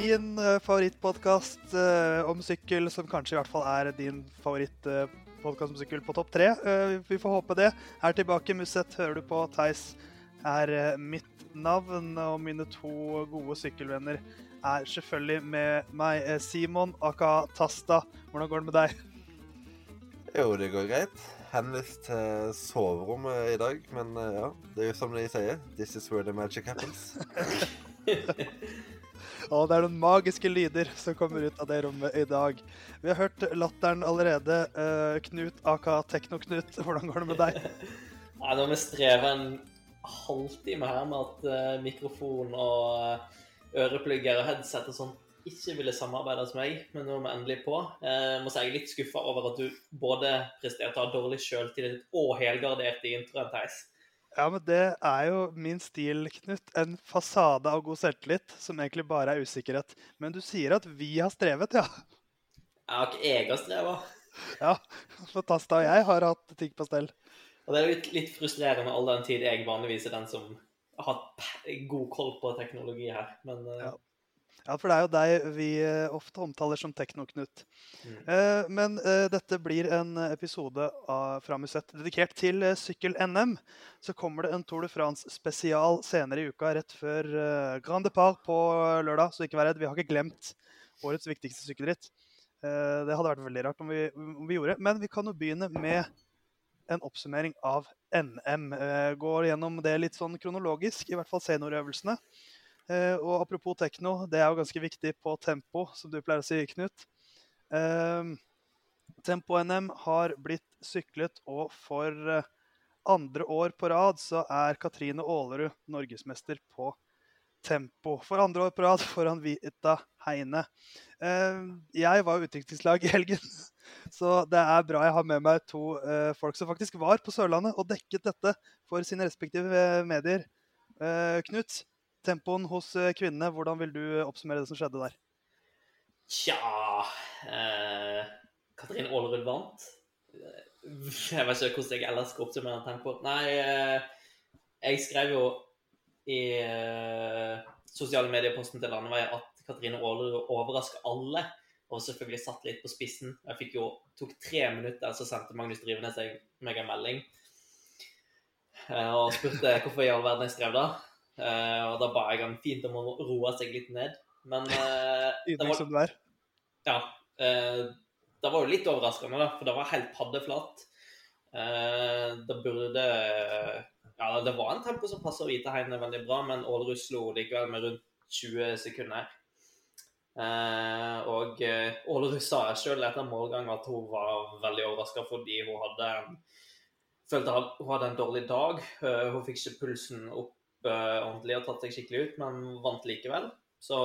din uh, favorittpodkast uh, om sykkel, som kanskje i hvert fall er din favorittpodkast uh, om sykkel på topp tre. Vi får håpe det. Her tilbake, Musset, hører du på. Theis er mitt navn, og mine to gode sykkelvenner er selvfølgelig med meg. Simon aka Tasta, hvordan går det med deg? Jo, det går greit. Henvist til soverommet i dag, men ja, det er jo som de sier. This is where the magic happens. Og det er noen magiske lyder som kommer ut av det rommet i dag. Vi har hørt latteren allerede. Uh, Knut aka Tekno-Knut, hvordan går det med deg? Nei, Nå har vi streva en halvtime her med at uh, mikrofon og uh, øreplugger og headset og sånn ikke ville samarbeide med meg, men nå er vi endelig på. Jeg må si jeg er litt skuffa over at du både presterte å ha dårlig sjøltillit og helgardert i introen, Theis. Ja, men det er jo min stil, Knut. En fasade av god selvtillit som egentlig bare er usikkerhet. Men du sier at vi har strevet, ja? Ja, ikke jeg har streva. Ja, fantastisk. Og jeg har hatt ting på stell. Og det er litt, litt frustrerende all den tid jeg vanligvis er den som har hatt god koll på teknologi her, men ja. Ja, for det er jo deg vi ofte omtaler som Tekno-Knut. Mm. Eh, men eh, dette blir en episode av, fra Musett dedikert til eh, sykkel-NM. Så kommer det en Tour de France-spesial senere i uka, rett før Grand Depart på lørdag. Så ikke vær redd, vi har ikke glemt årets viktigste sykkelritt. det hadde vært veldig rart om vi, om vi, gjorde. Men vi kan jo begynne med en oppsummering av NM. går gjennom det litt sånn kronologisk, i hvert fall seniorøvelsene. Eh, og apropos tekno, det er jo ganske viktig på tempo, som du pleier å si, Knut. Eh, Tempo-NM har blitt syklet, og for eh, andre år på rad så er Katrine Aalerud norgesmester på tempo. For andre år på rad foran Vita Heine. Jeg var utviklingslag i helgen, så det er bra jeg har med meg to folk som faktisk var på Sørlandet og dekket dette for sine respektive medier. Knut, tempoen hos eh, kvinnene. Hvordan vil du oppsummere det som skjedde der? Tja eh, Katrin Aalerud vant. Jeg vet ikke hvordan jeg ellers skal oppsummere tempoet. Nei, eh, jeg skrev jo i eh, sosiale medieposten til Landevei at Katrine Aalerud overrasker alle. Og selvfølgelig satt litt på spissen. Jeg fikk jo, tok tre minutter, så sendte Magnus Drivenes meg en melding eh, og spurte hvorfor i all verden jeg skrev det. Uh, og da ba jeg han fint om å roe seg litt ned. Men uh, Ydmyk som du er. Ja. Uh, det var jo litt overraskende, da, for det var helt paddeflatt. Uh, det burde Ja, det var en tempo som passer Hviteheine veldig bra, men Ålerud slo likevel med rundt 20 sekunder. Uh, og uh, Ålerud sa sjøl etter målgang at hun var veldig overraska fordi hun hadde følte hun hadde en dårlig dag. Uh, hun fikk ikke pulsen opp ordentlig og tatt seg skikkelig ut, men vant likevel. Så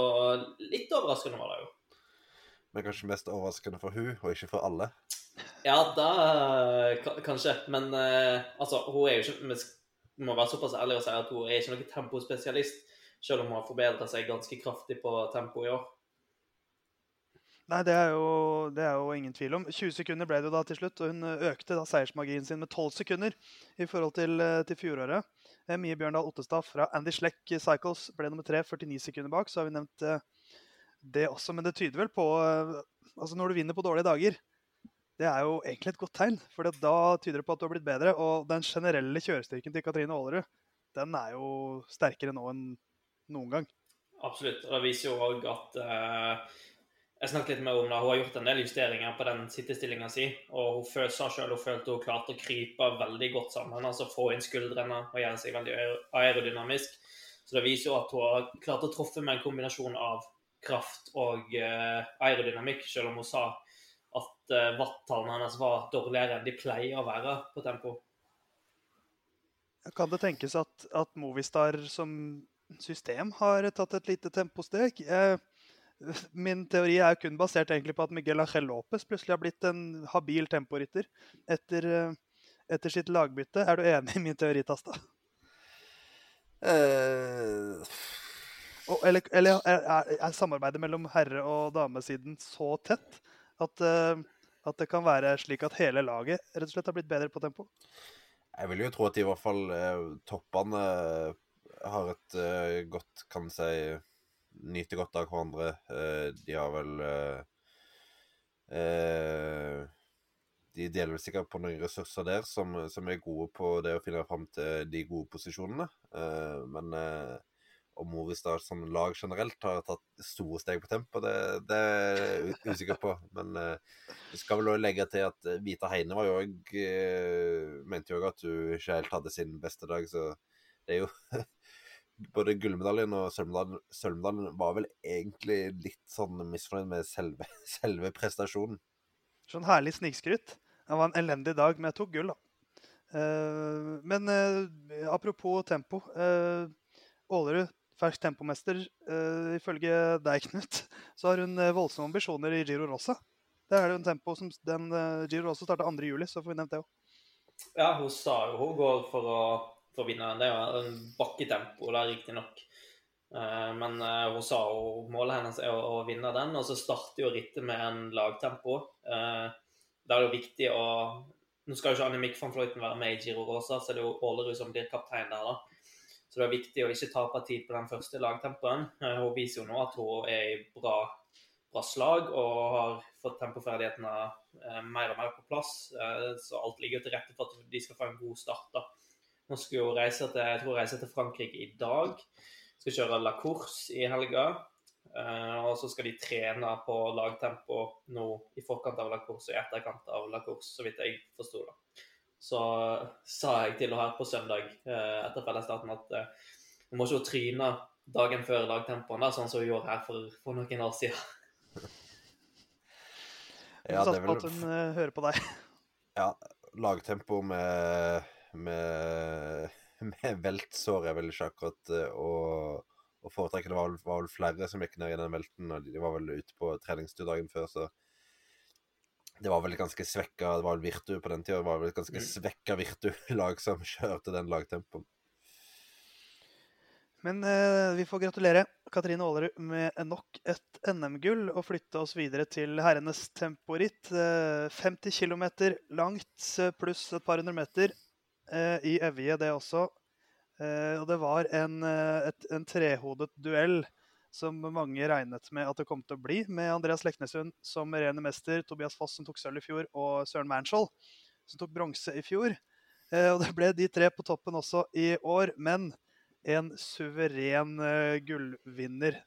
litt overraskende var det jo. Men kanskje mest overraskende for hun, og ikke for alle? Ja, da kanskje. Men uh, altså, hun er jo ikke Vi må være såpass ærlige og si at hun er ikke noen tempospesialist, selv om hun har forbedret seg ganske kraftig på tempo i år. Nei, det er, jo, det er, jo, ingen tvil om. 20 sekunder ble det jo da til slutt, og hun økte da seiersmarginen sin med 12 sekunder i forhold til, eh, til fjoråret. Eh, Mie Bjørndal Ottestad fra Andy Schleck Cycles ble nummer tre, 49 sekunder bak. Så har vi nevnt eh, det også, men det tyder vel på Altså, når du vinner på dårlige dager, det er jo egentlig et godt tegn. For da tyder det på at du har blitt bedre. Og den generelle kjørestyrken til Katrine Aalerud, den er jo sterkere nå enn noen gang. Absolutt. Og det viser jo òg at uh jeg snakket litt henne om det. Hun har gjort en del justeringer på den sittestillinga si. Og hun følte, selv hun følte hun klarte å krype veldig godt sammen. altså Få inn skuldrene og gjøre seg veldig aerodynamisk. Så det viser jo at hun har klart å treffe med en kombinasjon av kraft og uh, aerodynamikk, selv om hun sa at uh, watt-tallene hennes var dårligere enn de pleier å være på tempo. Kan det tenkes at, at Movistar som system har tatt et lite temposteg? Eh, Min teori er kun basert egentlig på at Miguel Ángel Lopez plutselig har blitt en habil temporytter etter, eh, etter, sitt lagbytte. Er du enig i min teori, Tasta? Uh... eller, eller er, er, samarbeidet mellom herre- og damesiden så tett at, uh, at, det kan være slik at hele laget rett og slett har blitt bedre på tempo? Jeg vil jo tro at i hvert fall uh, toppene har et godt, kan si nyter godt av hverandre. Eh, de har vel eh, eh, De deler vel sikkert på noen ressurser der som, som, er gode på det å finne fram til de gode posisjonene. Men om Movistar som lag generelt har tatt store steg på tempo, det, det er jeg usikker på. Men vi skal vel også legge til at Vita Heine var jo uh, Mente jo òg at hun ikke helt hadde sin beste dag, så det er jo Både gullmedaljen og sølvmedaljen var vel egentlig litt sånn misfornøyd med selve, selve prestasjonen. Sånn herlig snikskryt. Det var en elendig dag, men jeg tok gull, da. Uh, men apropos tempo. Ålerud fersk tempomester. Uh, ifølge deg, Knut, så har hun uh, voldsomme ambisjoner i Giro Rosa. Det er jo en tempo som den uh, Giro Rosa starta 2.7, så får vi nevnt det òg. Ja, hun sa jo hun går for å, for å vinne. Det er jo en bakketempo, det er riktignok. Uh, men hun sa målet hennes er å, vinne den, og så starter jo rittet med en lagtempo. det er jo viktig å Nå skal jo ikke Annemik van Fløyten være med i Giro Rosa, så det er jo Ålerud som blir kaptein der, da. Så det er viktig å ikke tape tid på den første lagtempoen. Eh, hun viser jo nå at hun er i bra, bra slag og har fått tempoferdighetene eh, mer og mer på plass. Eh, så alt ligger til rette for at de skal få en god start. da. Nå skal jo reise til, jeg tror reise til Frankrike i dag. Skal kjøre La Course i helga. og så skal de trene på lagtempo nå i forkant av La Course og i etterkant av La Course, så vidt jeg forsto det så sa jeg til henne her på søndag eh, etter fellesstarten at eh, hun må ikke tryne dagen før lagtempoen, da, sånn som hun gjorde her for, for noen år siden. ja, det er vel... at hun hører på deg. Ja, lagtempo med, med, med veltsår er vel ikke akkurat å, å foretrekke. Det var vel, var vel, flere som gikk ned i den velten, og de var vel ute på treningstur dagen før, så det var vel ganske svekka Det var vel Virtu på den tida. Det var vel ganske mm. svekka Virtu-lag som kjørte den lagtempoen. Men eh, vi får gratulere Katrine Aalerud med nok et NM-gull og flytte oss videre til herrenes temporitt. Eh, 50 km langt eh, pluss et par hundre meter eh, i Evje, det også. Eh, og det var en, eh, et, en trehodet duell som mange regnet med at det kom til å bli, med Andreas Leknesund som rene mester, Tobias Foss som tok sølv i fjor, og Søren Manskjold som tok bronse i fjor. Eh, og det ble de tre på toppen også i år, men en suveren eh, gullvinner,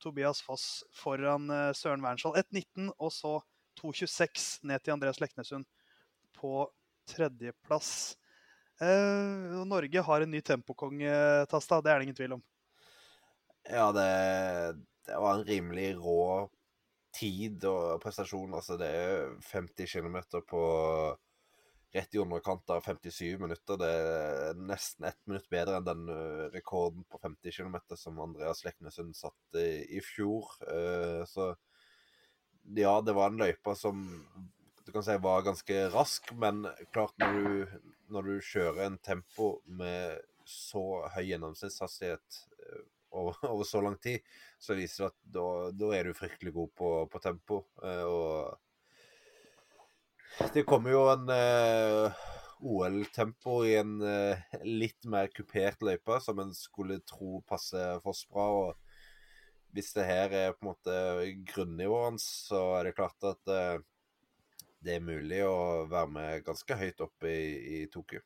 Tobias Foss, foran eh, Søren Wernskjold. 1,19 og så 2,26 ned til Andreas Leknesund på tredjeplass. Eh, Norge har en ny tempokonge, Tasta. Det er det ingen tvil om. Ja, det, det, var en rimelig rå tid og prestasjon. Altså, det er 50 km på rett i underkant av 57 minutter. Det er nesten ett minutt bedre enn den uh, rekorden på 50 km som Andreas Leknesund satte i, i fjor. Uh, så ja, det var en løype som du kan si var ganske rask, men klart når du, når du kjører en tempo med så høy gjennomsnittshastighet uh, over, over, så lang tid, så viser det at da, da er du fryktelig god på, på tempo. Uh, og det kommer jo en uh, OL-tempo i en uh, litt mer kupert løype, som en skulle tro passer Foss bra. og hvis det her er på en måte grunnivået hans, så er det klart at det er mulig å være med ganske høyt oppe i, i Tokyo.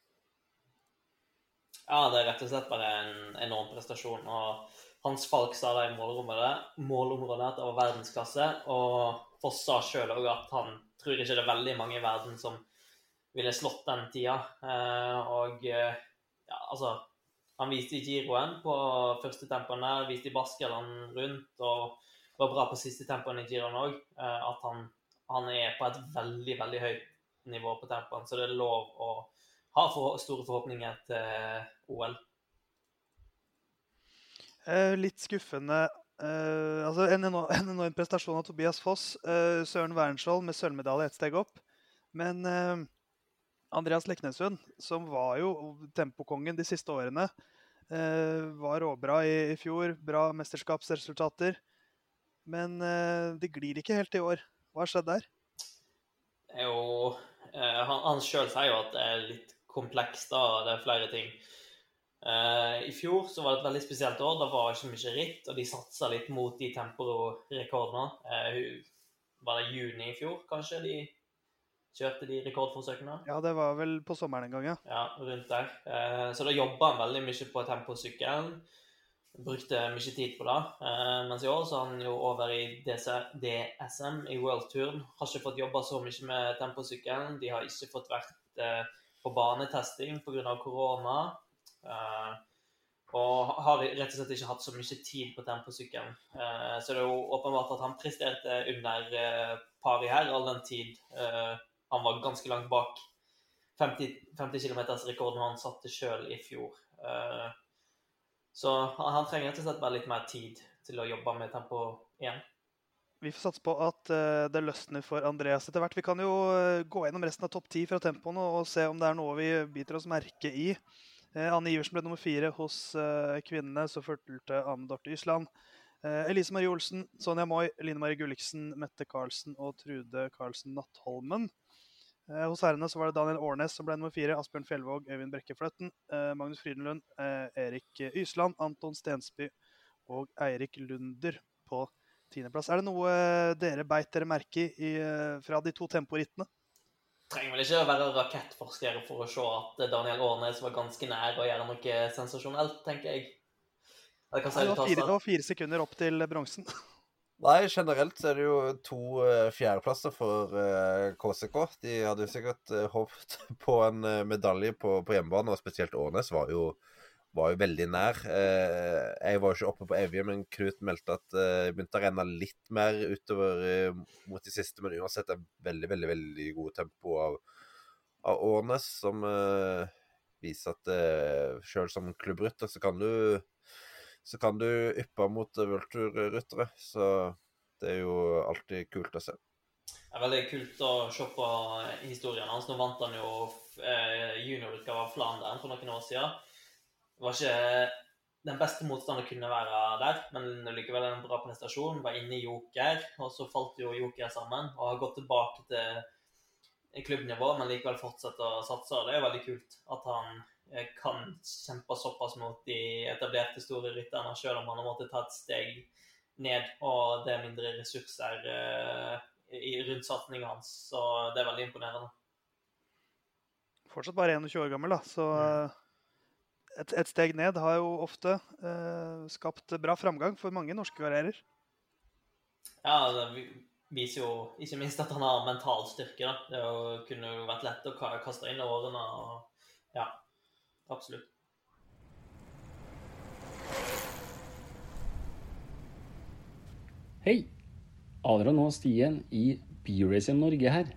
Ja, det er rett og slett bare en enorm prestasjon. og Hans Falk sa det i målområdet, målområdet at det var verdensklasse. Og Foss sa sjøl òg at han tror ikke det er veldig mange i verden som ville slått den tida. Eh, og eh, ja, altså Han viste i giroen på første tempoen der, viste i baskelen rundt og var bra på siste tempoen i giroen òg. Eh, at han, han, er på et veldig, veldig høyt nivå på tempoen. Så det er lov å ha for store forhåpninger til OL. Eh, litt skuffende eh, altså en, enorm, en, enorm, prestasjon av Tobias Foss. Eh, Søren Wernskjold med sølvmedalje ett steg opp. Men eh, Andreas Leknesund, som var jo tempokongen de siste årene, eh, var råbra i, i, fjor. Bra mesterskapsresultater. Men eh, det glir ikke helt i år. Hva har skjedd der? Jo, han, han sjøl sier jo at det er litt komplekst, da. Det er flere ting. I fjor så var det et veldig spesielt år. Da var det ikke mye ritt, og de satsa litt mot de temporekordene. Var det juni i fjor, kanskje? de kjørte de rekordforsøkene? Ja, det var vel på sommeren en gang, ja. Ja, rundt der. Så da jobba han veldig mye på temposykkelen. Brukte mye tid på det. Eh, mens i år så er han jo over i DSM i World Touren. Har ikke fått jobba så mye med temposykkelen. De har ikke fått vært eh, på banetesting pga. korona. Eh, og har rett og slett ikke hatt så mye tid på temposykkelen. Så det er jo åpenbart at han presterte under eh, pari her, all den tid han var ganske langt bak 50, 50 km-rekorden han satte sjøl i fjor. Eh, så han trenger rett slett bare litt mer tid til å jobbe med tempo igjen. Vi får satse på at uh, det løsner for Andreas etter hvert. Vi kan jo uh, gå gjennom resten av topp ti fra tempoene og se om det er noe vi biter oss merke i. Uh, Anne Iversen ble nummer fire hos kvinnene. Så fulgte Anne Dorte Ysland. Elise Marie Olsen, Sonja Moi, Line Marie Gulliksen, Mette Karlsen og Trude Karlsen Nattholmen. Eh, hos herrene så var det Daniel Årnes som ble nummer fire. Asbjørn Fjellvåg, Øyvind Brekke Fløtten, eh, Magnus Frydenlund, eh, Erik Ysland, Anton Stensby og Eirik Lunder på tiendeplass. Er det noe dere beit dere merke i fra de to temporittene? Trenger vel ikke å være rakettforsker for å se at Daniel Årnes var ganske nær å gjøre noe sensasjonelt, tenker jeg. Det, det, var fire, det var fire sekunder opp til bronsen. Nei, generelt så er det jo to uh, fjerdeplasser for uh, eh, KCK. De hadde jo sikkert uh, håpet på en medalje på, på, hjemmebane, og spesielt Årnes var jo, var jo veldig nær. jeg var jo ikke oppe på Evje, men Knut meldte at det begynte å renne litt mer utover mot de siste. Men uansett er veldig, veldig veldig god tempo av, av Årnes, som viser at uh, sjøl som klubbrytter så kan du så kan du yppe mot Vultur-ryttere. Så det er jo alltid kult å se. Det er veldig kult å se på historien hans. Nå vant han jo eh, juniorutgave av Flandern for noen år siden. Det var ikke den beste motstanderen kunne være der, men likevel en bra prestasjon. Var inne i Joker, og så falt jo Joker sammen. Og har gått tilbake til klubbnivå, men likevel fortsetter å satse. Det er veldig kult at han kan kjempe såpass mot de etablerte store rytterne, selv om han har måttet ta et steg ned, og det er mindre ressurser i rundt satsinga hans. Så det er veldig imponerende. Fortsatt bare 21 år gammel, da, så mm. et, et, steg ned har jo ofte uh, skapt bra framgang for mange norske karrierer. Ja, det viser jo ikke minst at han har mental styrke. Da. Det kunne jo vært lett å kaste inn årene. og ja, Absolutt. Hei! Adrian og Stien i Bioracer Norge her.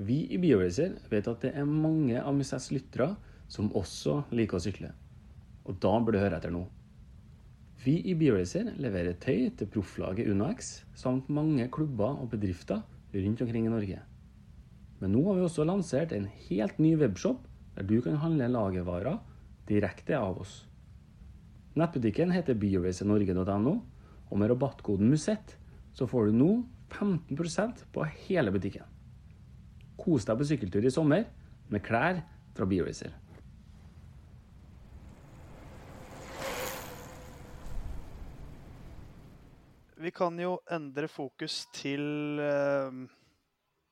Vi i Bioracer vet at det er mange av Musets lyttere som også liker å sykle. Og da bør du høre etter nå. Vi i Bioracer leverer tøy til profflaget UnoX samt mange klubber og bedrifter rundt omkring i Norge. Men nå har vi også lansert en helt ny webshop der du kan handle lagervarer direkte av oss. Nettbutikken heter bioracernorge.no, og med rabattkoden MUSETT så får du nå 15% på hele butikken. Kos deg på sykkeltur i sommer med klær fra Bioracer. Vi kan jo endre fokus til uh,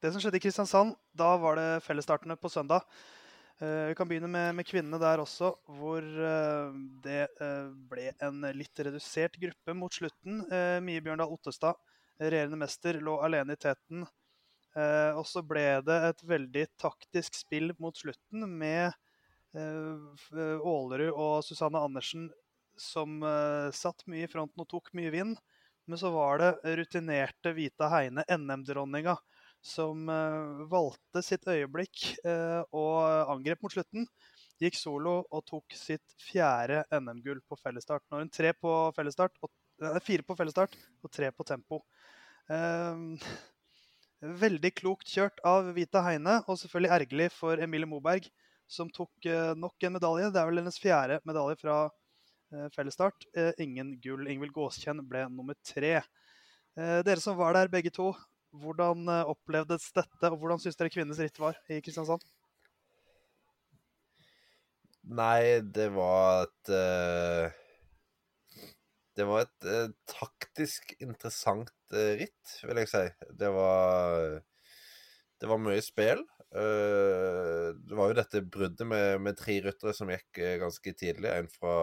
det som skjedde i Kristiansand. Da var det fellesstartene på søndag. Eh, vi kan begynne med, med, kvinnene der også, hvor uh, det uh, ble en litt redusert gruppe mot slutten. Mie Bjørndal Ottestad, regjerende mester, lå alene i teten. og så ble det et veldig taktisk spill mot slutten med Ålerud og Susanne Andersen som satt mye i fronten og tok mye vind. Men så var det rutinerte Vita Heine, NM-dronninga, som uh, valgte sitt øyeblikk uh, og angrep mot slutten. Gikk solo og tok sitt fjerde NM-gull på fellesstart. har hun tre på fellesstart, og, uh, fire på fellesstart og tre på tempo. veldig klokt kjørt av Vita Heine, og selvfølgelig ergerlig for Emilie Moberg, som tok nok en medalje. Det er vel hennes fjerde medalje fra fellesstart. ingen gull. Ingvild Gåskjenn ble nummer tre. dere som var der, begge to, hvordan eh, opplevdes dette, og hvordan syns dere kvinnenes ritt var i Kristiansand? Nei, det var et uh, Det var et uh, taktisk interessant ritt, vil jeg si. Det var Det var mye spill. det var jo dette bruddet med, med tre ryttere som gikk ganske tidlig. En fra,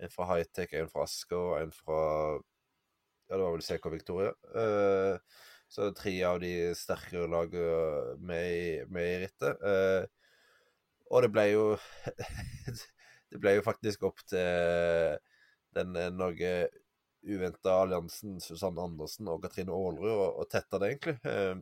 en fra Hightech, en fra Asker en fra Ja, det var vel CK Victoria. så tre av de sterkere lagene med, med i rittet. Og det ble jo Det ble jo faktisk opp til den eh, Norge uventa alliansen Susanne Andersen og Katrine Aalerud å tette det, egentlig. Eh,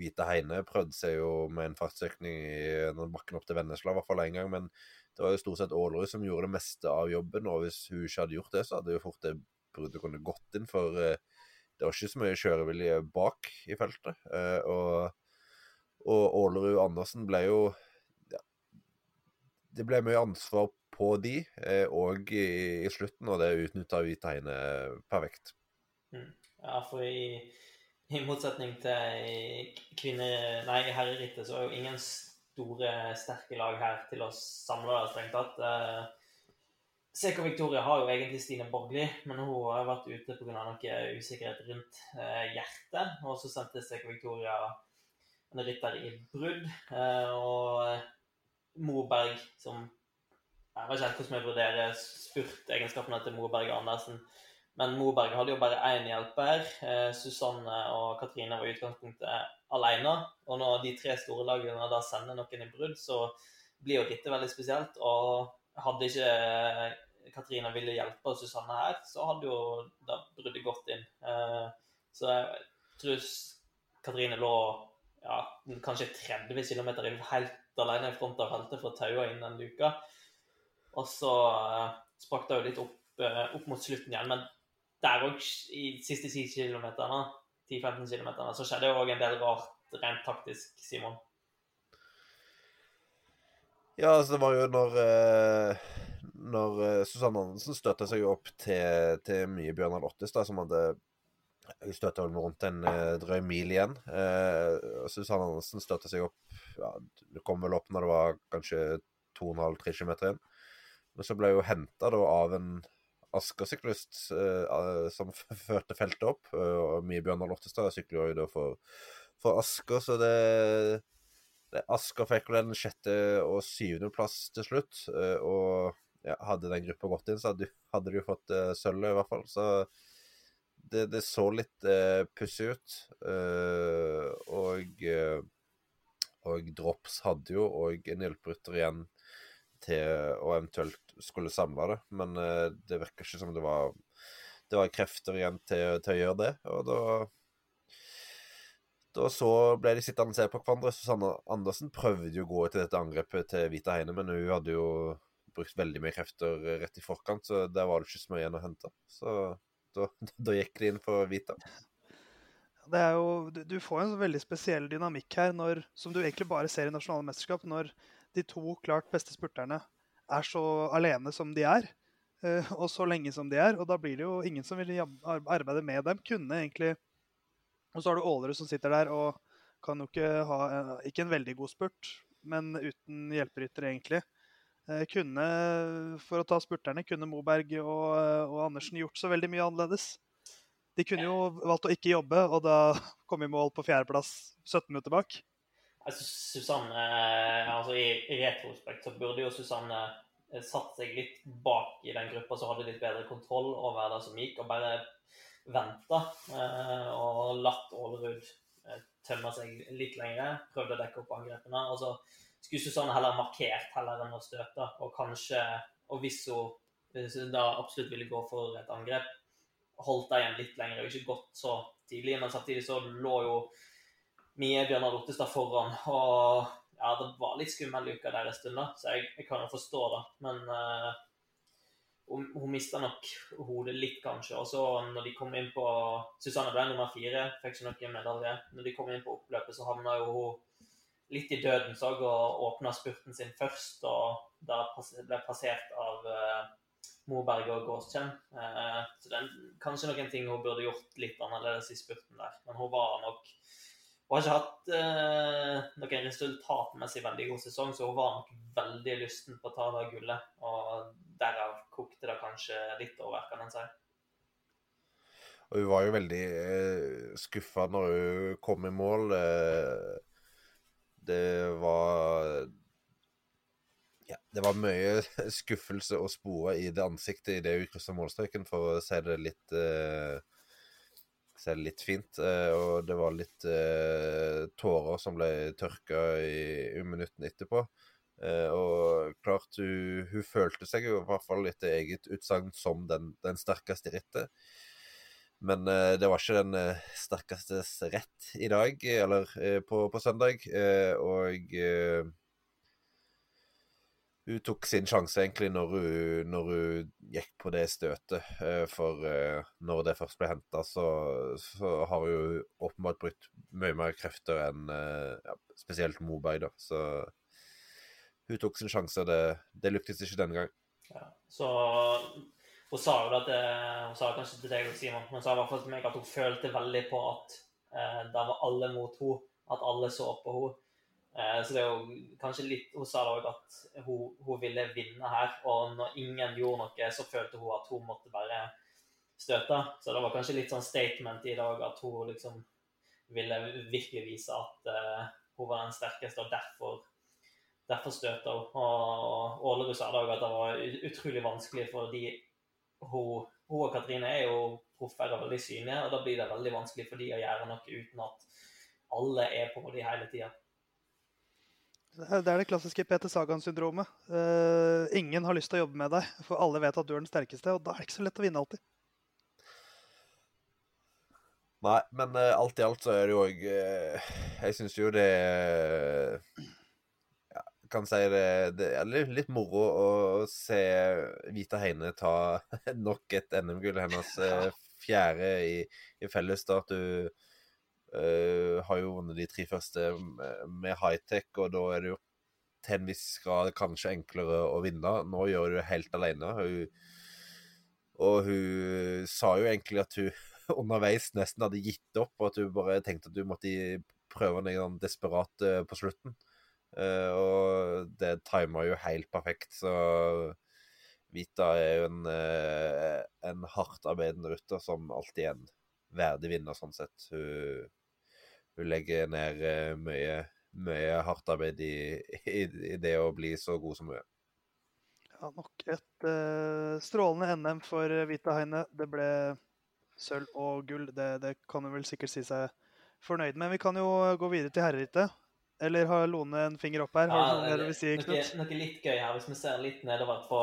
Hvite Heine prøvde seg jo med en fartsøkning i bakken opp til Vennesla, i hvert fall én gang. Men det var jo stort sett Aalerud som gjorde det meste av jobben. Og hvis hun ikke hadde gjort det, så hadde jo fort det bruddet kunne gått inn. For eh, det var ikke så mye kjørevilje bak i feltet. Og, og Ålerud Andersen ble jo det ble mye ansvar på de og eh, i, i, slutten, og det utnytta Hviteheine perfekt. Mm. Ja, for i, i motsetning til kvinner, Nei, herrerittet så er jo ingen store, sterke lag her til å samle det, strengt tatt. Seko Victoria har jo egentlig Stine Borgli, men hun har vært ute pga. noe usikkerhet rundt eh, hjertet. Og så sendte CK Victoria en rytter i brudd. Eh, og Moberg som Jeg vet ikke hvordan jeg vurderer spurtegenskapene til Moberg og Andersen. Men Moberg hadde jo bare én hjelper. Eh, Susanne og Katrine var i utgangspunktet alene. Og når de tre store lagene da sender noen i brudd, så blir jo dette veldig spesielt. Og hadde ikke Katrine ville hjelpe Susanne her, så hadde jo da bruddet gått inn. Eh, så jeg tror Katrine lå ja, kanskje 30 km helt alene i front av feltet for å taue inn den luka. Og så uh, sprakk det jo litt opp, opp, mot slutten igjen. Men der òg, i de siste 10 km, 10-15 km, så skjedde jo òg en del rart rent taktisk, Simon. Ja, altså det var jo når uh, Når Susanne Andersen støtta seg opp til, til mye Bjørnar Ottestad, som hadde jeg støtta vel rundt en eh, drøy mil igjen. Eh, Susanne Andersen støtta seg opp ja, Det kom vel opp når det var kanskje 2,5-3 km igjen. Men så ble hun henta av en Asker-syklist eh, som førte feltet opp. og mye Bjørnar Lottestad sykler jo da for, for Asker, så det Asker fikk vel en sjette- og syvendeplass til slutt. Eh, og ja, hadde den gruppa gått inn, så hadde, de jo fått uh, sølvet, i hvert fall. Så det, det, så litt uh, pussig ut. Uh, og, uh, og Drops hadde jo òg en hjelperytter igjen til å eventuelt skulle samle det, men det virker ikke som det var det var krefter igjen til, til å gjøre det. Og da da så ble de sittende og se på hverandre. Susanne Andersen prøvde jo å gå til dette angrepet til Vita Heine, men hun hadde jo brukt veldig mye krefter rett i forkant, så der var det ikke så mye igjen å hente. Så da, da gikk de inn for Vita. Det er jo, du får en veldig spesiell dynamikk her, når, som du egentlig bare ser i nasjonale mesterskap, når de to klart beste spurterne er så alene som de er, eh, og så lenge som de er. Og da blir det jo ingen som vil arbeide med dem. Kunne egentlig Og så har du Ålerud som sitter der og kan jo ikke ha Ikke en veldig god spurt, men uten hjelperytter, egentlig. Eh, kunne, for å ta spurterne, kunne Moberg og, og, Andersen gjort så veldig mye annerledes. De kunne jo valgt å ikke jobbe, og da kom i mål på fjerdeplass 17 minutter bak. Altså, Susanne, eh, altså I, i retrospekt så burde jo Susanne eh, satt seg litt bak i den gruppa som hadde litt bedre kontroll over det som gikk, og bare venta og latt Ålerud tømme seg litt lenger. Prøvde å dekke opp angrepene. og så skulle Susanne heller markert heller enn å støte. Og kanskje, og hvis hun da absolutt ville gå for et angrep, holdt deg igjen litt lenger og ikke gått så tidlig. Men samtidig så lå jo Mie Bjørnar Ottestad foran. Og ja, det var litt skummel uke der en stund, da, så jeg, jeg, kan jo forstå det. Men uh, hun, hun mista nok hodet litt, kanskje. Og så når de kom inn på Susanne ble nummer fire, fikk ikke noen medalje. Når de kom inn på oppløpet, så havna jo hun litt i døden òg og åpna spurten sin først, og da ble passert av uh, Moberg og Gåstjen. Uh, så det er kanskje noen ting hun burde gjort litt annerledes i spurten der. Men hun var nok Hun har ikke hatt eh, noen resultatmessig veldig god sesong, så hun var nok veldig lysten på å ta det gullet. Og derav kokte det kanskje litt over, kan en si. Og hun var jo veldig eh, skuffa når hun kom i mål. Eh, det var ja, det var mye skuffelse og spore i det ansiktet i det hun kryssa målstreken, for å si det litt eh, si det litt fint. Eh, og det var litt eh, tårer som ble tørka i, i minuttene etterpå. Eh, og klart, hun, hun, følte seg jo i hvert fall etter eget utsagn som den, den sterkeste rittet. Men det var ikke den sterkestes rett i dag, eller på, på, søndag. og hun tok sin sjanse egentlig når hun, når hun, gikk på det støtet. For når det først ble henta, så, så, har hun åpenbart brukt mye mer krefter enn ja, spesielt Moberg, da. Så hun tok sin sjanse, og det, det lyktes ikke denne gang. Ja, så hun sa jo at hun sa kanskje til deg, Simon, men sa i hvert fall til meg at hun følte veldig på at eh, det var alle mot henne. At alle så på henne. Eh, så det er jo kanskje litt Hun sa da òg at hun, hun, ville vinne her. Og når ingen gjorde noe, så følte hun at hun måtte bare støte. Så det var kanskje litt sånn statement i dag at hun liksom ville virkelig vise at uh, hun var den sterkeste, og derfor Derfor støta hun. Og Ålerud sa da at det var utrolig vanskelig for de hun, hun, og Katrine er jo proffer og veldig synlige, og da blir det veldig vanskelig for de å gjøre noe uten at alle er på de hele tida. Det er det klassiske Peter Sagan-syndromet. Uh, ingen har lyst til å jobbe med deg, for alle vet at du er den sterkeste, og da er det ikke så lett å vinne alltid. Nei, men uh, alt i alt så er det jo òg uh, Jeg syns jo det kan si det, det er litt moro å se Vita Heine ta nok et NM-gull. Hennes eh, fjerde i, i fellesstart. Du uh, har jo vunnet de tre første med high-tech, og da er det jo til en viss grad kanskje enklere å vinne. Nå gjør du det helt alene. Hun, og hun sa jo egentlig at hun underveis nesten hadde gitt opp, og at hun bare tenkte at hun måtte prøve noe desperat eh, på slutten. Uh, og det timer jo helt perfekt, så Vita er jo en, en hardtarbeidende rytter som alltid er en verdig vinner, sånn sett. Hun, hun legger ned uh, mye, mye hardt arbeid i, i, i, det å bli så god som hun er. Ja, nok et strålende NM for Vita Heine. Det ble sølv og gull. Det, det kan hun vel sikkert si seg fornøyd med. Vi kan jo gå videre til herrerittet. Eller har Lone en finger opp her? Har ja, noe si, Noe, noe, litt gøy her. Hvis vi ser litt nedover på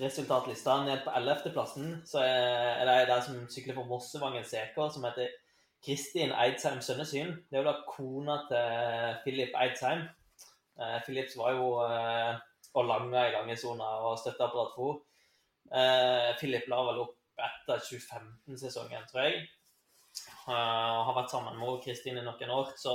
resultatlista, ned på 11.-plassen, så er, det ei der som sykler for Mossevangen CK, som heter Kristin Eidsheim Sønnesyn. Det er jo da kona til Philip Eidsheim. Eh, Philips var jo eh, og langa i langesona og støtteapparat for henne. Eh, Philip la vel opp etter 2015-sesongen, tror jeg. Uh, har vært sammen med Kristin i noen år. Så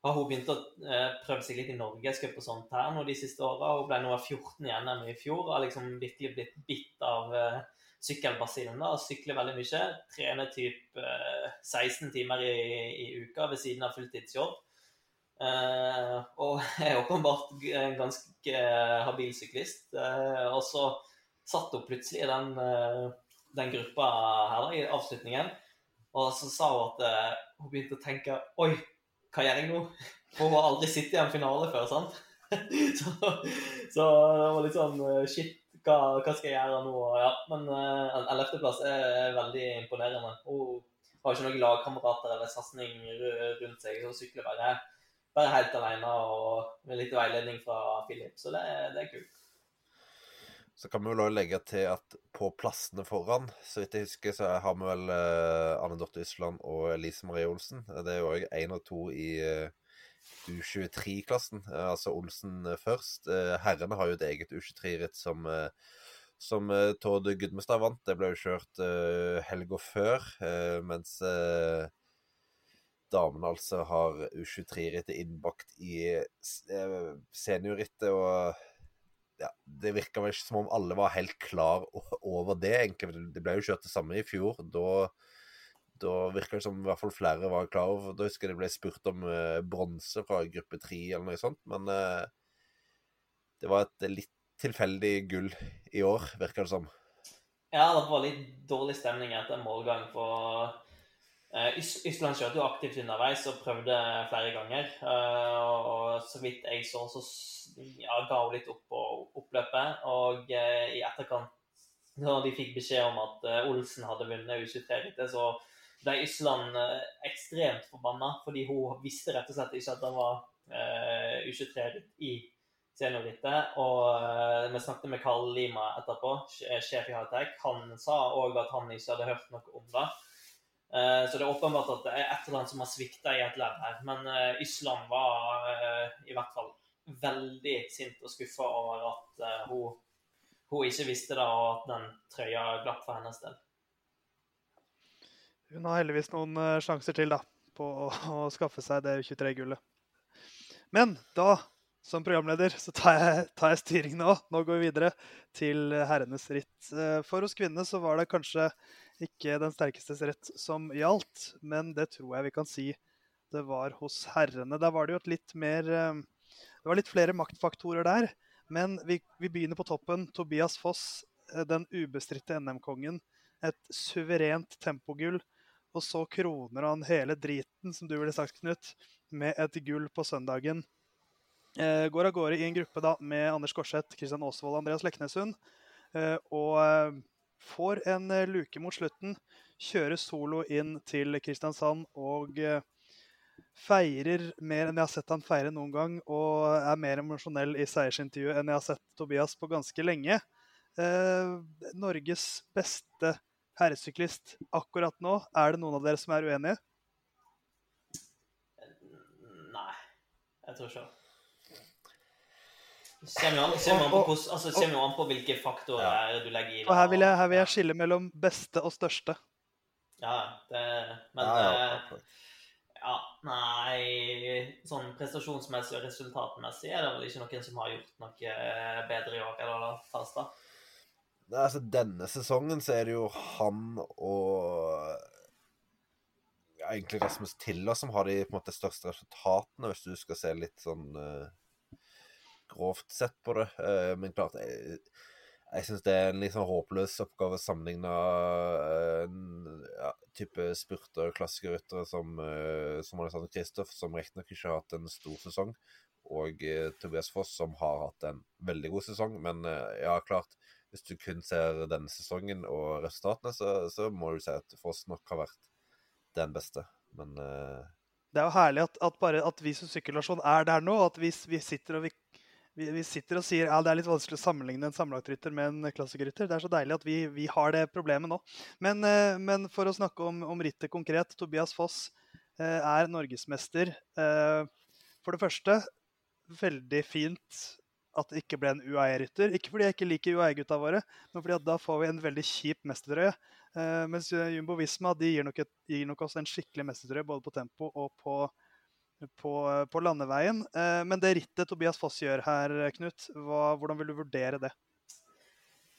har hun begynt å eh, prøve seg litt i norgescup og sånt her nå de siste åra. Hun ble nummer 14 i NM i fjor og har liksom virkelig blitt bitt av eh, sykkelbasillen og sykler veldig mye. Trener typ eh, 16 timer i, i, uka ved siden av fulltidsjobb. Uh, og er åpenbart en ganske uh, habil syklist. Uh, og så satt hun plutselig i den, den gruppa her da, i avslutningen, og så sa hun at hun begynte å tenke Oi! hva gjør jeg nå? For hun har aldri sittet i en finale før, sant? så, så, det var litt sånn eh, Shit, hva, hva skal jeg gjøre nå? Ja, men uh, en ellevteplass er veldig imponerende. Hun har ikke noen lagkamerater eller satsing rundt seg. Hun sykler bare, bare helt alene og med litt veiledning fra Philip, så det, det er kult. Så kan vi vel også legge til at på plassene foran, så vidt jeg husker, så har vi vel uh, Anne Dorthe Ysland og Elise Marie Olsen. Det er jo òg én og to i uh, U23-klassen, uh, altså Olsen først. herrene har jo et eget U23-ritt som, som Tord Gudmestad vant. Det ble jo kjørt helga før, mens damene altså har U23-rittet innbakt i seniorrittet. og ja, det virka vel ikke som om alle var helt klar over det. egentlig. Det ble jo kjørt det samme i fjor. Da, Da virka det som i hvert fall flere var klar over. Da husker jeg det ble spurt om uh, bronse fra gruppe tre eller noe sånt, men uh, det var et litt tilfeldig gull i år, virker det som. Ja, det var litt dårlig stemning etter målgang. for uh, Island kjørte jo aktivt underveis og prøvde flere ganger. Uh, og så vidt jeg så, så ja, ga hun litt opp på oppløpet. Og uh, i etterkant, når de fikk beskjed om at Olsen hadde vunnet U23-rittet, så ble Island ekstremt forbanna. Fordi hun visste rett og slett ikke at det var U23-ritt i seniorrittet. Og uh, vi snakket med Karl Lima etterpå, sjef i Hightech. Han sa òg at han ikke hadde hørt noe om det. Uh, så det er åpenbart at det er et eller annet som har svikta i et ledd her. Men Island var i hvert fall veldig sint og skuffa over at hun, hun, ikke visste det, og at den trøya glapp for hennes del. Hun har heldigvis noen sjanser til da, på å, skaffe seg det U23-gullet. Men da som programleder så tar jeg, tar jeg styring nå. Nå går vi videre til herrenes ritt. Eh, for hos kvinnene så var det kanskje ikke den sterkestes rett som gjaldt, men det tror jeg vi kan si det var hos herrene. Der var det jo et litt mer eh, Det var litt flere maktfaktorer der. Men vi, vi begynner på toppen. Tobias Foss, eh, den ubestridte NM-kongen. Et suverent tempogull. Og så kroner han hele driten, som du ville sagt, Knut, med et gull på søndagen. Eh, går av gårde i en gruppe da, med Anders Korseth, Kristian Aasvold og Andreas Leknessund. Eh, og eh, får en luke mot slutten. Kjører solo inn til Kristiansand og feirer mer enn jeg har sett han feire noen gang. Og er mer emosjonell i seiersintervjuet enn jeg har sett Tobias på ganske lenge. Norges beste herresyklist akkurat nå. Er det noen av dere som er uenige? Nei, jeg tror ikke det Kommer jo an, på, altså, hvilke faktorer ja. du legger i det. Og her vil, jeg, her vil jeg skille mellom beste og største. Ja, det Men ja, ja, eh, ja, nei Sånn prestasjonsmessig og resultatmessig er det vel ikke noen som har gjort noe eh, bedre i år, eller Falstad? Nei, altså Denne sesongen så er det jo han og ja, egentlig Rasmus Tiller som har de på en måte største resultatene, hvis du skal se litt sånn uh, grovt sett på det. Uh, men klart, jeg, jeg syns det er en litt sånn håpløs oppgave sammenligna sammenligne eh, ja, type spurter og klassikerryttere som, uh, som Alexander Kristoff, som riktignok ikke har hatt en stor sesong, og uh, Tobias Foss, som har hatt en veldig god sesong. Men uh, ja, klart, hvis du kun ser denne sesongen og resultatene, så, så må du si at Foss nok har vært den beste. Men Det er jo herlig at, at, bare at vi som sykkelnasjon er der nå. At vi, vi sitter og vi vi, sitter og sier ja, det er litt vanskelig å sammenligne en sammenlagtrytter med en klassikerrytter. Det er så deilig at vi, vi har det problemet nå. Men, eh, men, for å snakke om, om rittet konkret. Tobias Foss eh, er norgesmester. For det første, veldig fint at det ikke ble en UAE-rytter. Ikke fordi jeg ikke liker UAE-gutta våre, men fordi da får vi en veldig kjip mestertrøye. Eh, mens Jumbo Visma de gir, nok et, gir nok oss en skikkelig mestertrøye både på tempo og på på, på, landeveien. Eh, men det rittet Tobias Foss gjør her, Knut, hva, hvordan vil du vurdere det?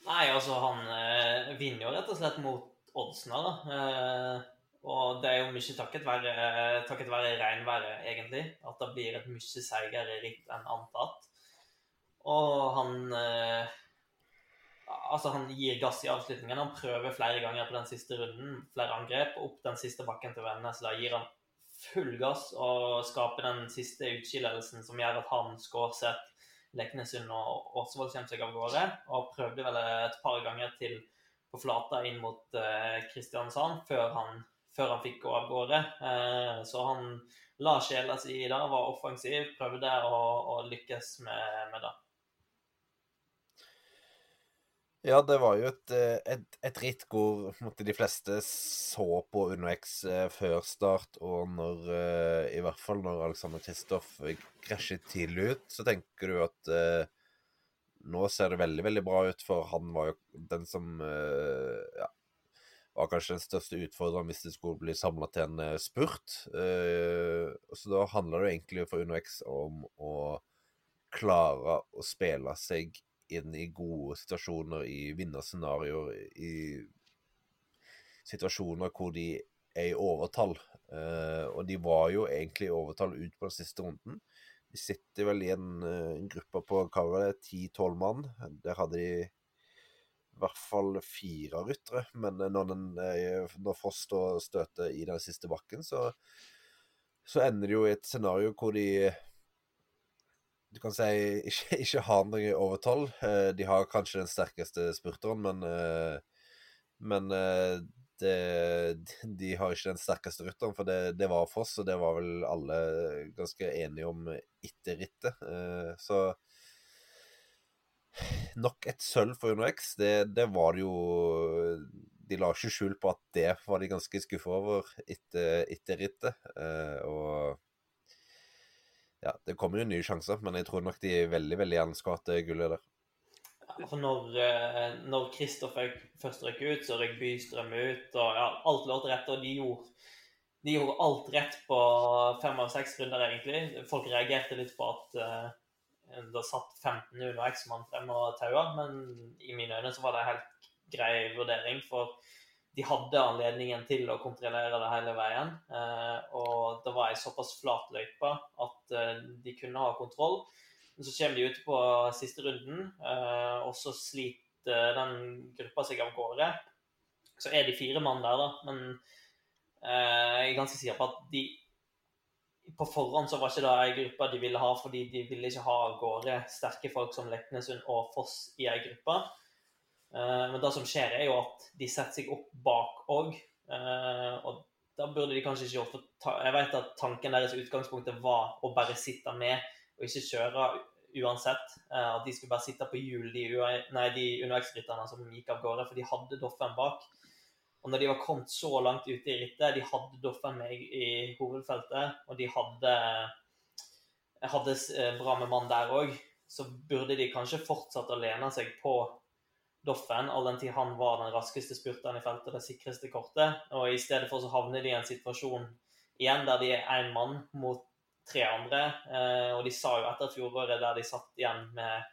Nei, altså han eh, vinner jo rett og slett mot oddsene, da. Eh, og det er jo mye takket være, takket være regnværet, egentlig. At det blir et mye seigere ritt enn antatt. Og han eh, Altså, han gir gass i avslutningen. Han prøver flere ganger på den siste runden. Flere angrep. Opp den siste bakken til Vennesla gir han full gass og skaper den siste utskillelsen som gjør at han, Skårseth, Leknesund og Åsvold kommer seg av gårde. Og prøvde vel et par ganger til på flata inn mot eh, Kristiansand før han, før han, fikk gå av gårde. Uh, så han la sjela si i det, var offensiv, prøvde å, å lykkes med, med det. Ja, det var jo et, eh, et, et ritt hvor måtte, de fleste så på UnoX eh, før start, og når eh, I hvert fall når Alexander Kristoff krasjet tidlig ut, så tenker du at nå ser det veldig, veldig bra ut, for han var jo den som ja, var kanskje den største utfordreren hvis det skulle bli samla til en spurt. så da handler det egentlig for UnoX om å klare å spille seg inn i gode situasjoner, i vinnerscenarioer, i situasjoner hvor de er i overtall. Eh, og de var jo egentlig i overtall ut på den siste runden. De sitter vel i en, eh, en gruppe på hva var det, ti-tolv mann. Der hadde de i hvert fall fire ryttere. Men når, den, eh, når Foss støter i den siste bakken, så, så ender det jo i et scenario hvor de du kan si ikke, ikke har noe tolv. De har kanskje den sterkeste spurteren, men, men det, de har ikke den sterkeste rytteren, for det, det, var Foss, og det var vel alle ganske enige om etter rittet. Eh, så nok et sølv for UnoX. Det, det var det jo De la ikke skjul på at det var de ganske skuffa over etter, etter rittet. Eh, og ja, det kommer jo nye sjanser, men jeg tror nok de er veldig veldig gjerne skulle hatt gullet der. Altså når, eh, når Kristoffer først røk ut, så røk Bystrøm ut, og ja, alt lå til rette. Og de gjorde, de gjorde, alt rett på fem av seks runder, egentlig. Folk reagerte litt på at uh, det satt 15 under X-mann frem og taua, men i mine øyne så var det en helt grei vurdering. For de hadde anledningen til å kontrollere det hele veien. Uh, og det var ei såpass flat løype at uh, de kunne ha kontroll. Men så kommer de ut på siste runden, eh, og så sliter den gruppa seg av gårde. Så er de fire mann der, da. Men eh, jeg er ganske sikker på at de På forhånd så var ikke det ei gruppe de ville ha, fordi de ville ikke ha av gårde sterke folk som Leknesund og Foss i ei gruppe. Eh, men det som skjer, er jo at de setter seg opp bak òg. Og da burde de kanskje ikke gjort for Jeg vet at tanken deres utgangspunktet var å bare sitte med og ikke kjøre uansett. Eh, at de skulle bare sitte på hjul, de, nei, de UnoX-rytterne som gikk av gårde, for de hadde Doffen bak. Og når de var kommet så langt ute i rittet, de hadde Doffen med i hovedfeltet, og de hadde, hadde eh, bra med mann der òg, så burde de kanskje fortsatt å lene seg på Doffen, all den tid han var den raskeste spurteren i feltet, det sikreste kortet. Og i stedet for så havner de i en situasjon igjen der de er én mann mot tre andre. Eh, og de sa jo etter fjoråret, der de satt igjen med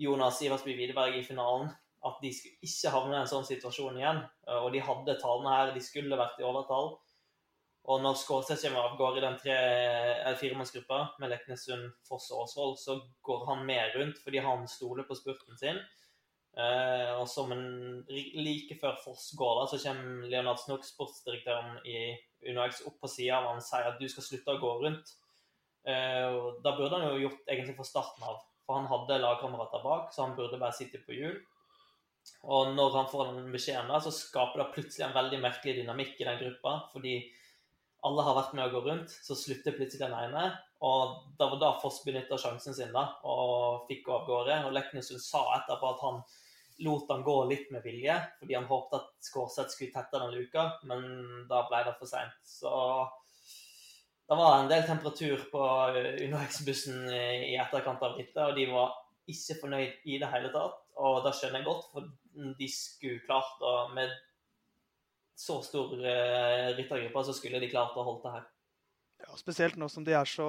Jonas Iversby Widerberg i finalen, at de skulle ikke havne i en sånn situasjon igjen. Eh, og de hadde tallene her, de skulle vært i overtall. Og når Skålseth kommer av gårde i den tre- firemannsgruppa med Leknesund, Foss og Åsvoll, så går han med rundt fordi han stoler på spurten sin. Eh, og som en, like før Foss går, da, så kommer Leonard Snook, sportsdirektøren i UnoX, opp på sida av han sier at du skal slutte å gå rundt. Eh, og da burde han jo gjort egentlig fra starten av, for han hadde lagkamerater bak, så han burde bare sitte på hjul. Og når han får den beskjeden, da, så skaper det plutselig en veldig merkelig dynamikk i den gruppa. Fordi alle har vært med å gå rundt, så slutter plutselig den ene. Og da var da Foss benytta sjansen sin da, og fikk gå av gårde. Og Leknesund sa etterpå at han lot han gå litt med vilje, fordi han håpet at Skårseth skulle tette den luka, men da ble det for seint. Så det var en del temperatur på UnoX-bussen i etterkant av rittet, og de var ikke fornøyd i det hele tatt. Og det skjønner jeg godt, for de skulle klart å Med så stor uh, ryttergruppe så skulle de klart å holde det her. Ja, Spesielt nå som de er så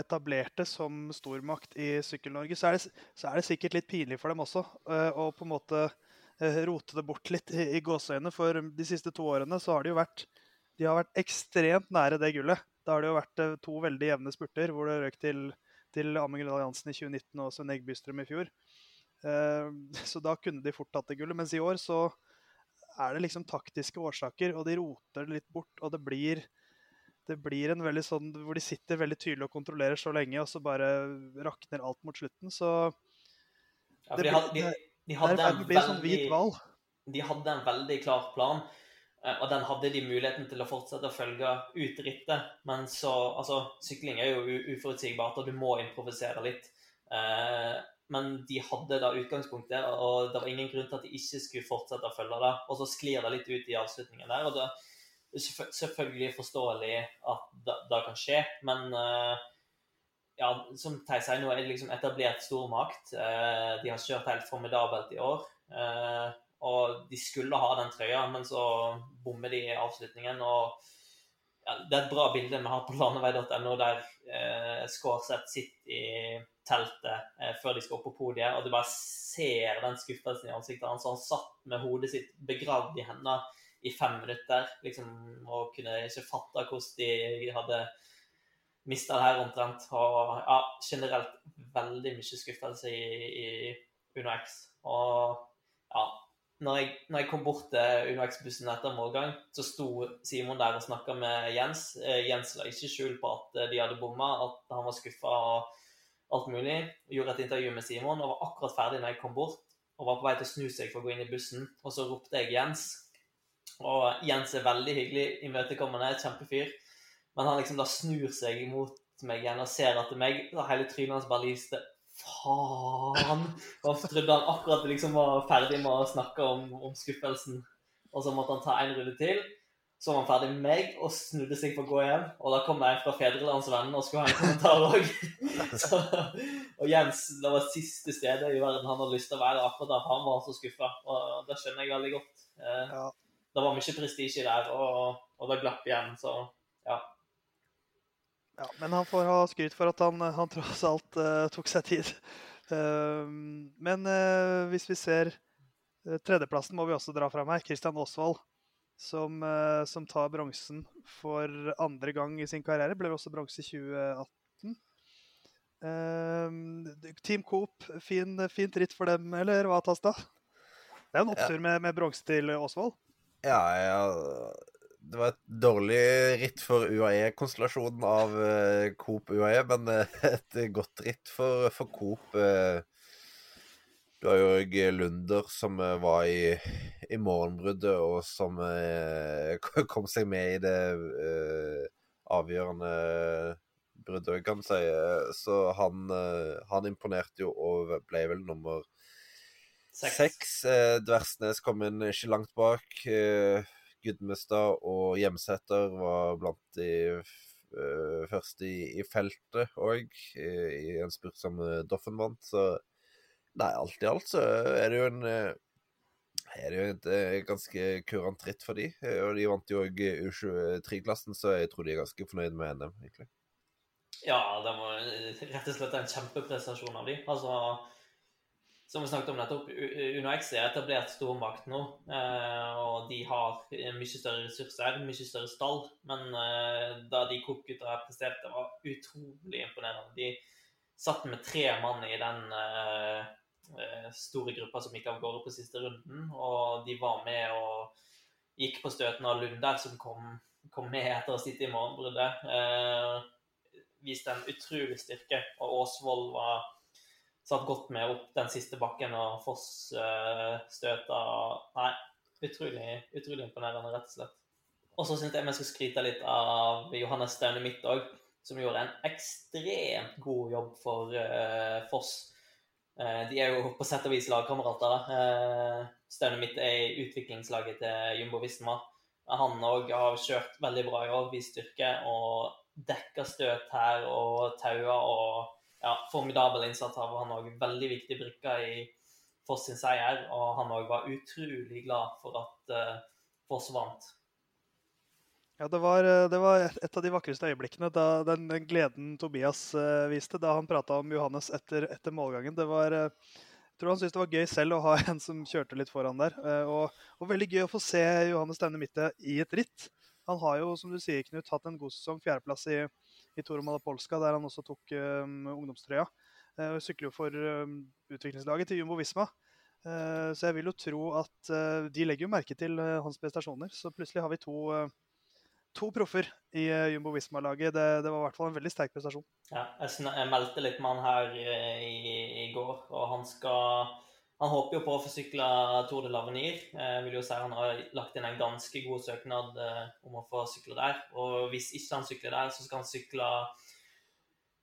etablerte som stormakt i Sykkel-Norge, så, så, er det sikkert litt pinlig for dem også uh, å på en måte uh, rote det bort litt i, i gåseøynene. For de siste to årene så har de jo vært, de har vært ekstremt nære det gullet. Da har det jo vært eh, to veldig jevne spurter, hvor det røk til, til Amund Alliansen i 2019 og Svein Egg Bystrøm i fjor. Eh, så da kunne de fort tatt det gullet. Mens i år så er det liksom taktiske årsaker, og de roter det litt bort. Og det blir, det blir en veldig sånn hvor de sitter veldig tydelig og kontrollerer så lenge, og så bare rakner alt mot slutten. Så ja, det, de hadde, de, de hadde det, blir sånn hvit hval. De hadde en veldig klar plan. Eh, og den hadde de muligheten til å fortsette å følge ut rittet. Men så Altså, sykling er jo uforutsigbart, og du må improvisere litt. Eh, men de hadde da utgangspunktet, og det var ingen grunn til at de ikke skulle fortsette å følge det. Og så sklir det litt ut i avslutningen der. og det selvfølgelig forståelig at det, kan skje, men eh, ja, som Theis sier, nå er det liksom etablert stormakt. De har kjørt helt formidabelt i år. Og de skulle ha den trøya, men så bommer de i avslutningen. og ja, Det er et bra bilde vi har på landevei.no, der eh, Skårseth sitter i teltet eh, før de skal opp på podiet, og du bare ser den skuffelsen i ansiktet hans. Han satt med hodet sitt begravd i hendene i fem minutter. liksom, Og kunne ikke fatte hvordan de hadde mista det her omtrent. Og ja, generelt veldig mye skuffelse i, i Uno X. Og ja, når jeg, når jeg, kom bort til UnoX-bussen etter målgang, så sto Simon der og snakka med Jens. Eh, Jens la ikke skjul på at eh, de hadde bomma, at han var skuffa og alt mulig. Jeg gjorde et intervju med Simon og var akkurat ferdig når jeg kom bort. Og var på vei til å snu seg for å gå inn i bussen, og så ropte jeg Jens. Og Jens er veldig hyggelig, imøtekommende, kjempefyr. Men han liksom da snur seg mot meg igjen og ser etter meg, og hele trynet hans bare lyste faen! Og trodde han akkurat liksom var ferdig med å snakke om, om skuffelsen. Og så måtte han ta en runde til. Så var han ferdig med meg og snudde seg for å gå hjem. Og da kom det en fra Fedrelandsvennen og skulle ha en kommentar òg. og Jens, det var siste stedet i verden han hadde lyst til å være akkurat der. Han var så skuffa. Og det skjønner jeg veldig godt. Eh, ja. Det var mye prestisje der, og, og det glapp igjen. Så ja. Ja, men han får ha skryt for at han, han tross alt uh, tok seg tid. Uh, men uh, hvis vi ser tredjeplassen, må vi også dra fram her. Christian Aasvold, som, som, tar bronsen for andre gang i sin karriere. Ble også bronse i 2018. Team Coop, fin, fint ritt for dem, eller hva, Tasta? Det er en opptur ja. med, med bronse til Aasvold. Ja, ja det var et dårlig ritt for UAE-konstellasjonen av uh, Coop UAE, men uh, et godt ritt for, for Coop. Uh, du har jo Lunder som var i, i morgenbruddet, og som kom seg med i det avgjørende bruddet, kan man si. Så han, han, imponerte jo og ble vel nummer seks. seks. Dversnes kom inn ikke langt bak. Gudmestad og Hjemsæter var blant de eh, første i, i feltet òg, i, i, en spurt som Doffen vant. Så nei, alt i alt så er det jo en uh, er det jo et ganske kurant ritt for de, og de vant jo òg U23-klassen, så jeg tror de er ganske fornøyd med NM, egentlig. Ja, det var rett og slett en kjempeprestasjon av de. Altså, som vi snakket om nettopp, UnoX er etablert stormakt nå. Eh, og de har mye større ressurser, mye større stall. Men eh, da de Coop-gutta presterte, var utrolig imponerende. De satt med tre mann i den eh, store gruppa som gikk av gårde på siste runden. Og de var med og gikk på støten av Lunder, som kom, kom med etter å sitte i morgenbruddet. viste en utrolig styrke. Og Åsvold var satt godt med opp den siste bakken, og Foss uh, støta Nei, utrolig, utrolig imponerende, rett og slett. Og så syns jeg vi skal skryte litt av Johannes Staune Midt òg, som gjorde en ekstremt god jobb for uh, Foss. Uh, de er jo på sett og vis lagkamerater. Uh, Staune Midt er i utviklingslaget til Jumbo Visma. Han òg har kjørt veldig bra i år, vist styrke og dekka støt her og taua og ja, formidabel innsats av han òg. Veldig viktig brikke i Foss sin seier. Og han òg var utrolig glad for at uh, Foss vant. Ja, det var, eh, det var, et av de vakreste øyeblikkene, da, den, den gleden Tobias uh, viste da han prata om Johannes etter, etter målgangen. Det var, uh, jeg tror han syntes det var gøy selv å ha en som kjørte litt foran der. Og, og, veldig gøy å få se Johannes Staune Mitte i et ritt. Han har jo, som du sier, Knut, hatt en god sesong. Fjerdeplass i, i Toro Malapolska, der han også tok um, ungdomstrøya. Uh, sykler jo for um, utviklingslaget til Jumbo Visma. Uh, så jeg vil jo tro at uh, de legger jo merke til hans prestasjoner. Så plutselig har vi to, to proffer i Jumbo Visma-laget. Det, det, var i hvert fall en veldig sterk prestasjon. Ja, jeg, jeg meldte litt med han her i, i går, og han skal han håper jo på å få sykle Tour de l'Avenir. Jeg eh, vil jo si Han har lagt inn en ganske god søknad eh, om å få sykle der. Og hvis ikke han sykler der, så skal han sykle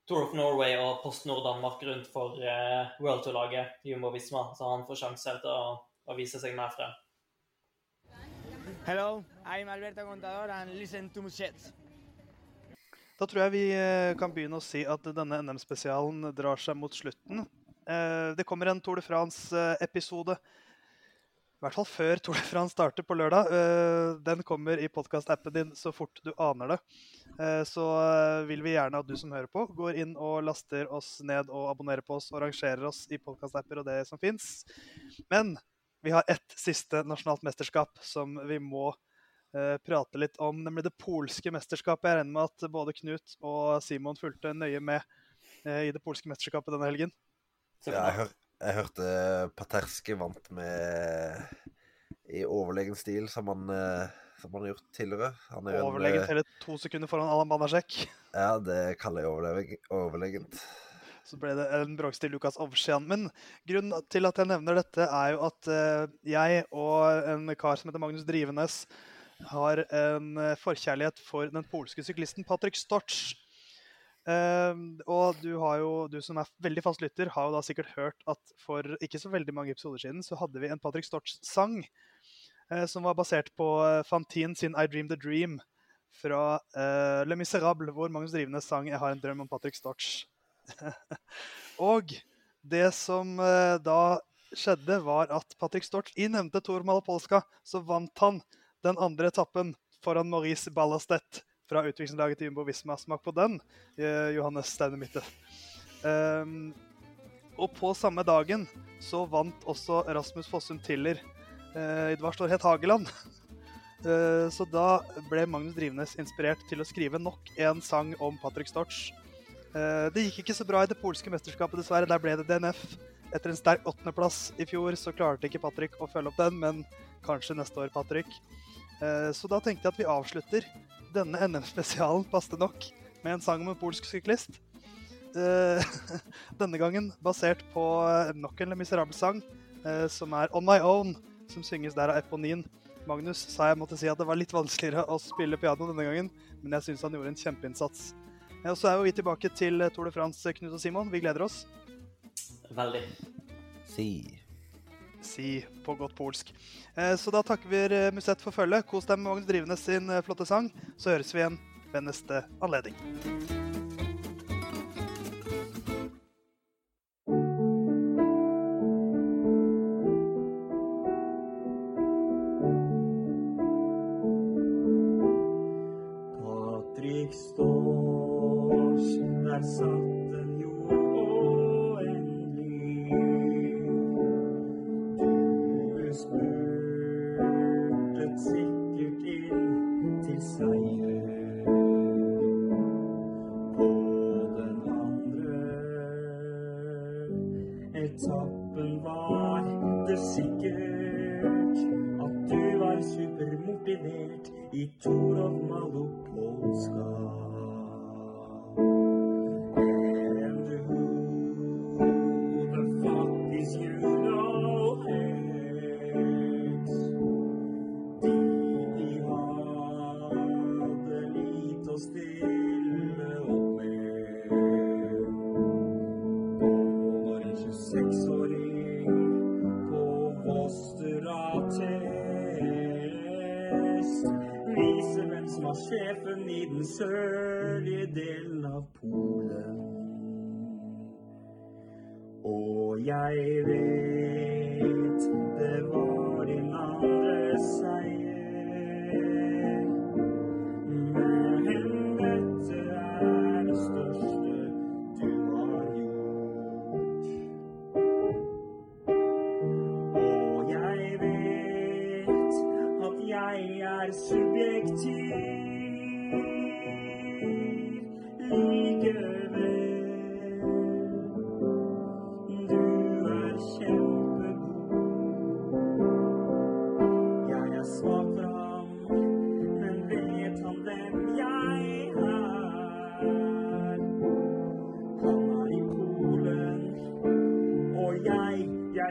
Tour of Norway og Post Nord Danmark rundt for uh, World Tour-laget Jumbo Visma. Så han får sjanser til å, å vise seg mer frem. Hello, I'm Alberto Contador and listen to Muschets. Da tror jeg vi kan begynne å si at denne NM-spesialen drar seg mot slutten. Eh, det kommer en Tour de France-episode. I hvert fall før Tour de France starter på lørdag. Eh, den kommer i podkast-appen din så fort du aner det. Eh, så vil vi gjerne at du som hører på, går inn og laster oss ned og abonnerer på oss og rangerer oss i podkast-apper og det som fins. Men vi har ett siste nasjonalt mesterskap som vi må eh, prate litt om nemlig det polske mesterskapet. Jeg regner med at både Knut og Simon fulgte nøye med eh, i det polske mesterskapet denne helgen. Ja, jeg, hør, jeg hørte Paterski vant med i overlegen stil, som han, eh, som han har gjort tidligere. Han er en, Overlegent eh, hele to sekunder foran Alan Banasjek. Ja, det kaller jeg overleg- overlegent. Så ble det en bråkstil Lukas Ovsjan. Men grunnen til at jeg nevner dette, er jo at eh, jeg og en kar som heter Magnus Drivenes, har en eh, forkjærlighet for den polske syklisten Patrick Storch. Eh, og du, jo, du som er veldig fast lytter, har jo da sikkert hørt at for ikke så veldig mange episoder siden så hadde vi en Patrick Storch-sang eh, som var basert på Fantin Fantine sin I Dream the Dream fra eh, Le Miserable, hvor Magnus Drivenes sang 'Jeg har en drøm om Patrick Storch'. og det som eh, da skjedde, var at Patrick Storch i nevnte Tor Malapolska, så vant han den andre etappen foran Maurice Ballastedt fra utviklingslaget til Jumbo Visma. Smak på den, eh, Johannes Steine Mitte. Um, og på samme dagen så vant også Rasmus Fossum Tiller Uh, Idvar Storhet Hageland. Uh, så da ble Magnus Drivenes inspirert til å skrive nok en sang om Patrick Storch. Uh, Det gikk ikke så bra i det polske mesterskapet, dessverre. Der ble det DNF. Etter en sterk åttendeplass i fjor så klarte ikke Patrick å følge opp den, men kanskje neste år, Patrick. Eh, Så da tenkte jeg at vi avslutter denne NM-spesialen, paste nok, med en sang om en polsk syklist. Eh, Denne gangen basert på eh, nok en Le Miserable-sang, eh, som er On My Own, som synges der av Eponin. Magnus sa jeg måtte si at det var litt vanskeligere å spille piano denne gangen, men jeg syns han gjorde en kjempeinnsats. Og så er jo vi tilbake til Tour de France, Knut og Simon. Vi gleder oss. Veldig. Si. Si på godt polsk. Eh, Så da takker vi eh, Musett for følget. Kos deg med Magnus Drivenes sin eh, flotte sang. Så høres vi igjen ved neste anledning. Etappen var det sikkert at du var supermotivert i Tour of Malopolska.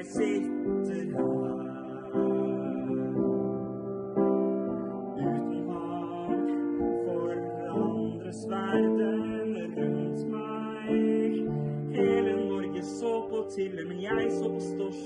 Sitter her. Uten hav forandres verden rundt meg. Hele Norge så på Tille, men jeg så på Stors